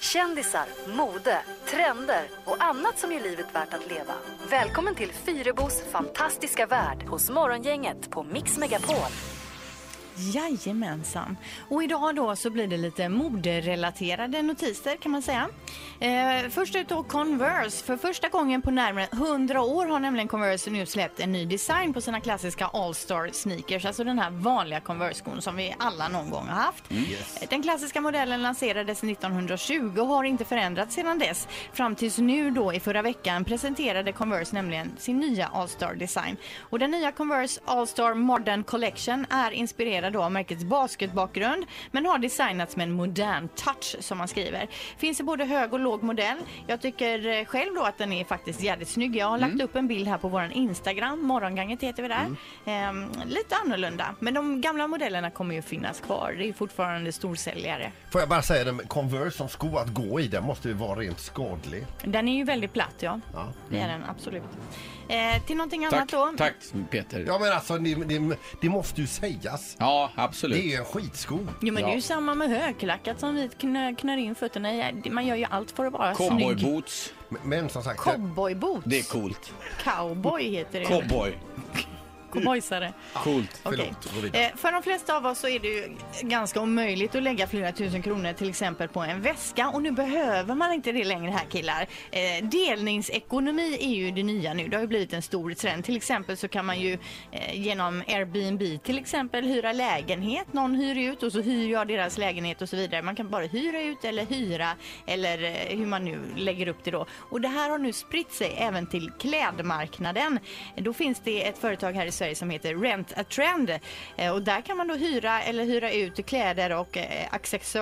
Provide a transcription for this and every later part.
Kändisar, mode, trender och annat som gör livet värt att leva. Välkommen till Fyrebos fantastiska värld hos Morgongänget på Mix Megapol. Jajamensan. Och idag då så blir det lite moderelaterade notiser kan man säga. Eh, först ut då Converse. För första gången på närmare 100 år har nämligen Converse nu släppt en ny design på sina klassiska All-Star sneakers. Alltså den här vanliga Converse-skon som vi alla någon gång har haft. Den klassiska modellen lanserades 1920 och har inte förändrats sedan dess. Fram tills nu då i förra veckan presenterade Converse nämligen sin nya All-Star design. Och den nya Converse All-Star Modern Collection är inspirerad då av märkets basketbakgrund men har designats med en modern touch som man skriver. Finns i både hög och låg modell. Jag tycker eh, själv då att den är faktiskt jävligt snygg. Jag har lagt upp en bild här på vår Instagram, Morgonganget heter vi där. Ehm, lite annorlunda, men de gamla modellerna kommer ju finnas kvar. Det är fortfarande storsäljare. Får jag bara säga det Converse som sko att gå i, den måste ju vara rent skadlig. Den är ju väldigt platt ja. Ja. Det är den absolut. Eh, till någonting annat Tack, då. tack Peter. Ja men alltså det, det, det måste ju sägas. Ja, absolut. Det är ju en skitsko. Jo men det är ju samma med högklackat som vi knö, knör in fötterna i. Man gör ju allt för att vara snygg. Cowboyboots, Men som sagt, Cowboyboots. det är coolt. Cowboy heter det. Cowboy, Cowboysare. coolt. Förlåt. Eh, för de flesta av oss så är det ju ganska omöjligt att lägga flera tusen kronor till exempel på en väska och nu behöver man inte det längre här killar. Eh, delningsekonomi är ju det nya nu. Det har ju blivit en stor trend. Till exempel så kan man ju eh, genom Airbnb till exempel hyra lägenhet. Någon hyr ut och så hyr jag deras lägenhet och så vidare. Man kan bara hyra ut eller hyra eller eh, hur man nu lägger upp det då. Och det här har nu spritt sig även till klädmarknaden. Då finns det ett företag här i Sverige som heter Rent a Trend Eh, och där kan man då hyra eller hyra ut kläder och eh,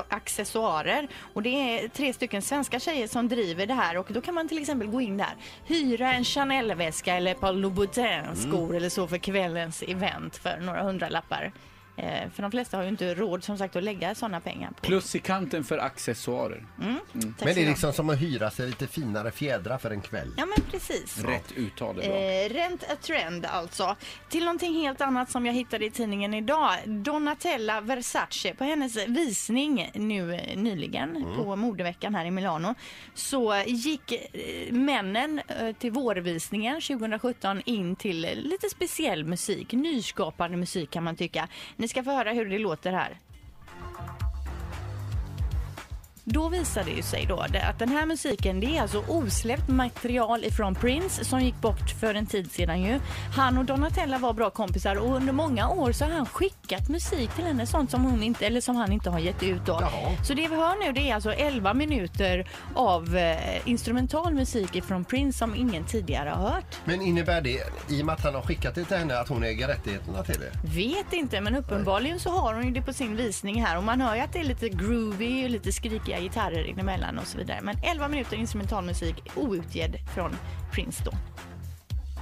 accessoarer. Och det är tre stycken svenska tjejer som driver det här och då kan man till exempel gå in där, hyra en Chanel-väska eller Paul Louboutin-skor eller så för kvällens event för några hundralappar. Eh, för de flesta har ju inte råd som sagt att lägga sådana pengar på. Plus i kanten för accessoarer. Tack Men ska det är liksom som att hyra sig lite finare fjädrar för en kväll. Ja men precis. Rätt uttal är bra. Eh, Rent a trend alltså. Till någonting helt annat som jag hittade i tidningen idag. Donatella Versace, på hennes visning nu eh, nyligen på modeveckan här i Milano så gick eh, männen eh, till vårvisningen 2017 in till lite speciell musik, nyskapande musik kan man tycka. Ni ska få höra hur det låter här. Då visade det ju sig då att den här musiken det är alltså osläppt material ifrån Prince som gick bort för en tid sedan ju. Han och Donatella var bra kompisar och under många år så har han skickat musik till henne, sånt som hon inte, eller som han inte har gett ut då. Jaha. Så det vi hör nu det är alltså 11 minuter av eh, instrumental musik ifrån Prince som ingen tidigare har hört. Men innebär det, i och med att han har skickat det till henne, att hon äger rättigheterna till det? Vet inte, men uppenbarligen så har hon ju det på sin visning här och man hör ju att det är lite groovy och lite skrikiga gitarrer emellan och så vidare. Men 11 minuter instrumentalmusik outgedd från Prince då.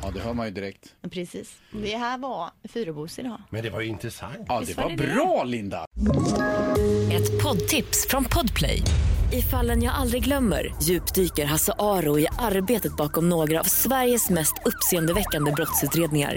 Ja, det hör man ju direkt. Precis. Det här var Fyrebos idag. Men det var ju intressant. Ja, Visst det var var det det? bra Linda. Ett poddtips från Podplay. I fallen jag aldrig glömmer djupdyker Hasse Aro i arbetet bakom några av Sveriges mest uppseendeväckande brottsutredningar.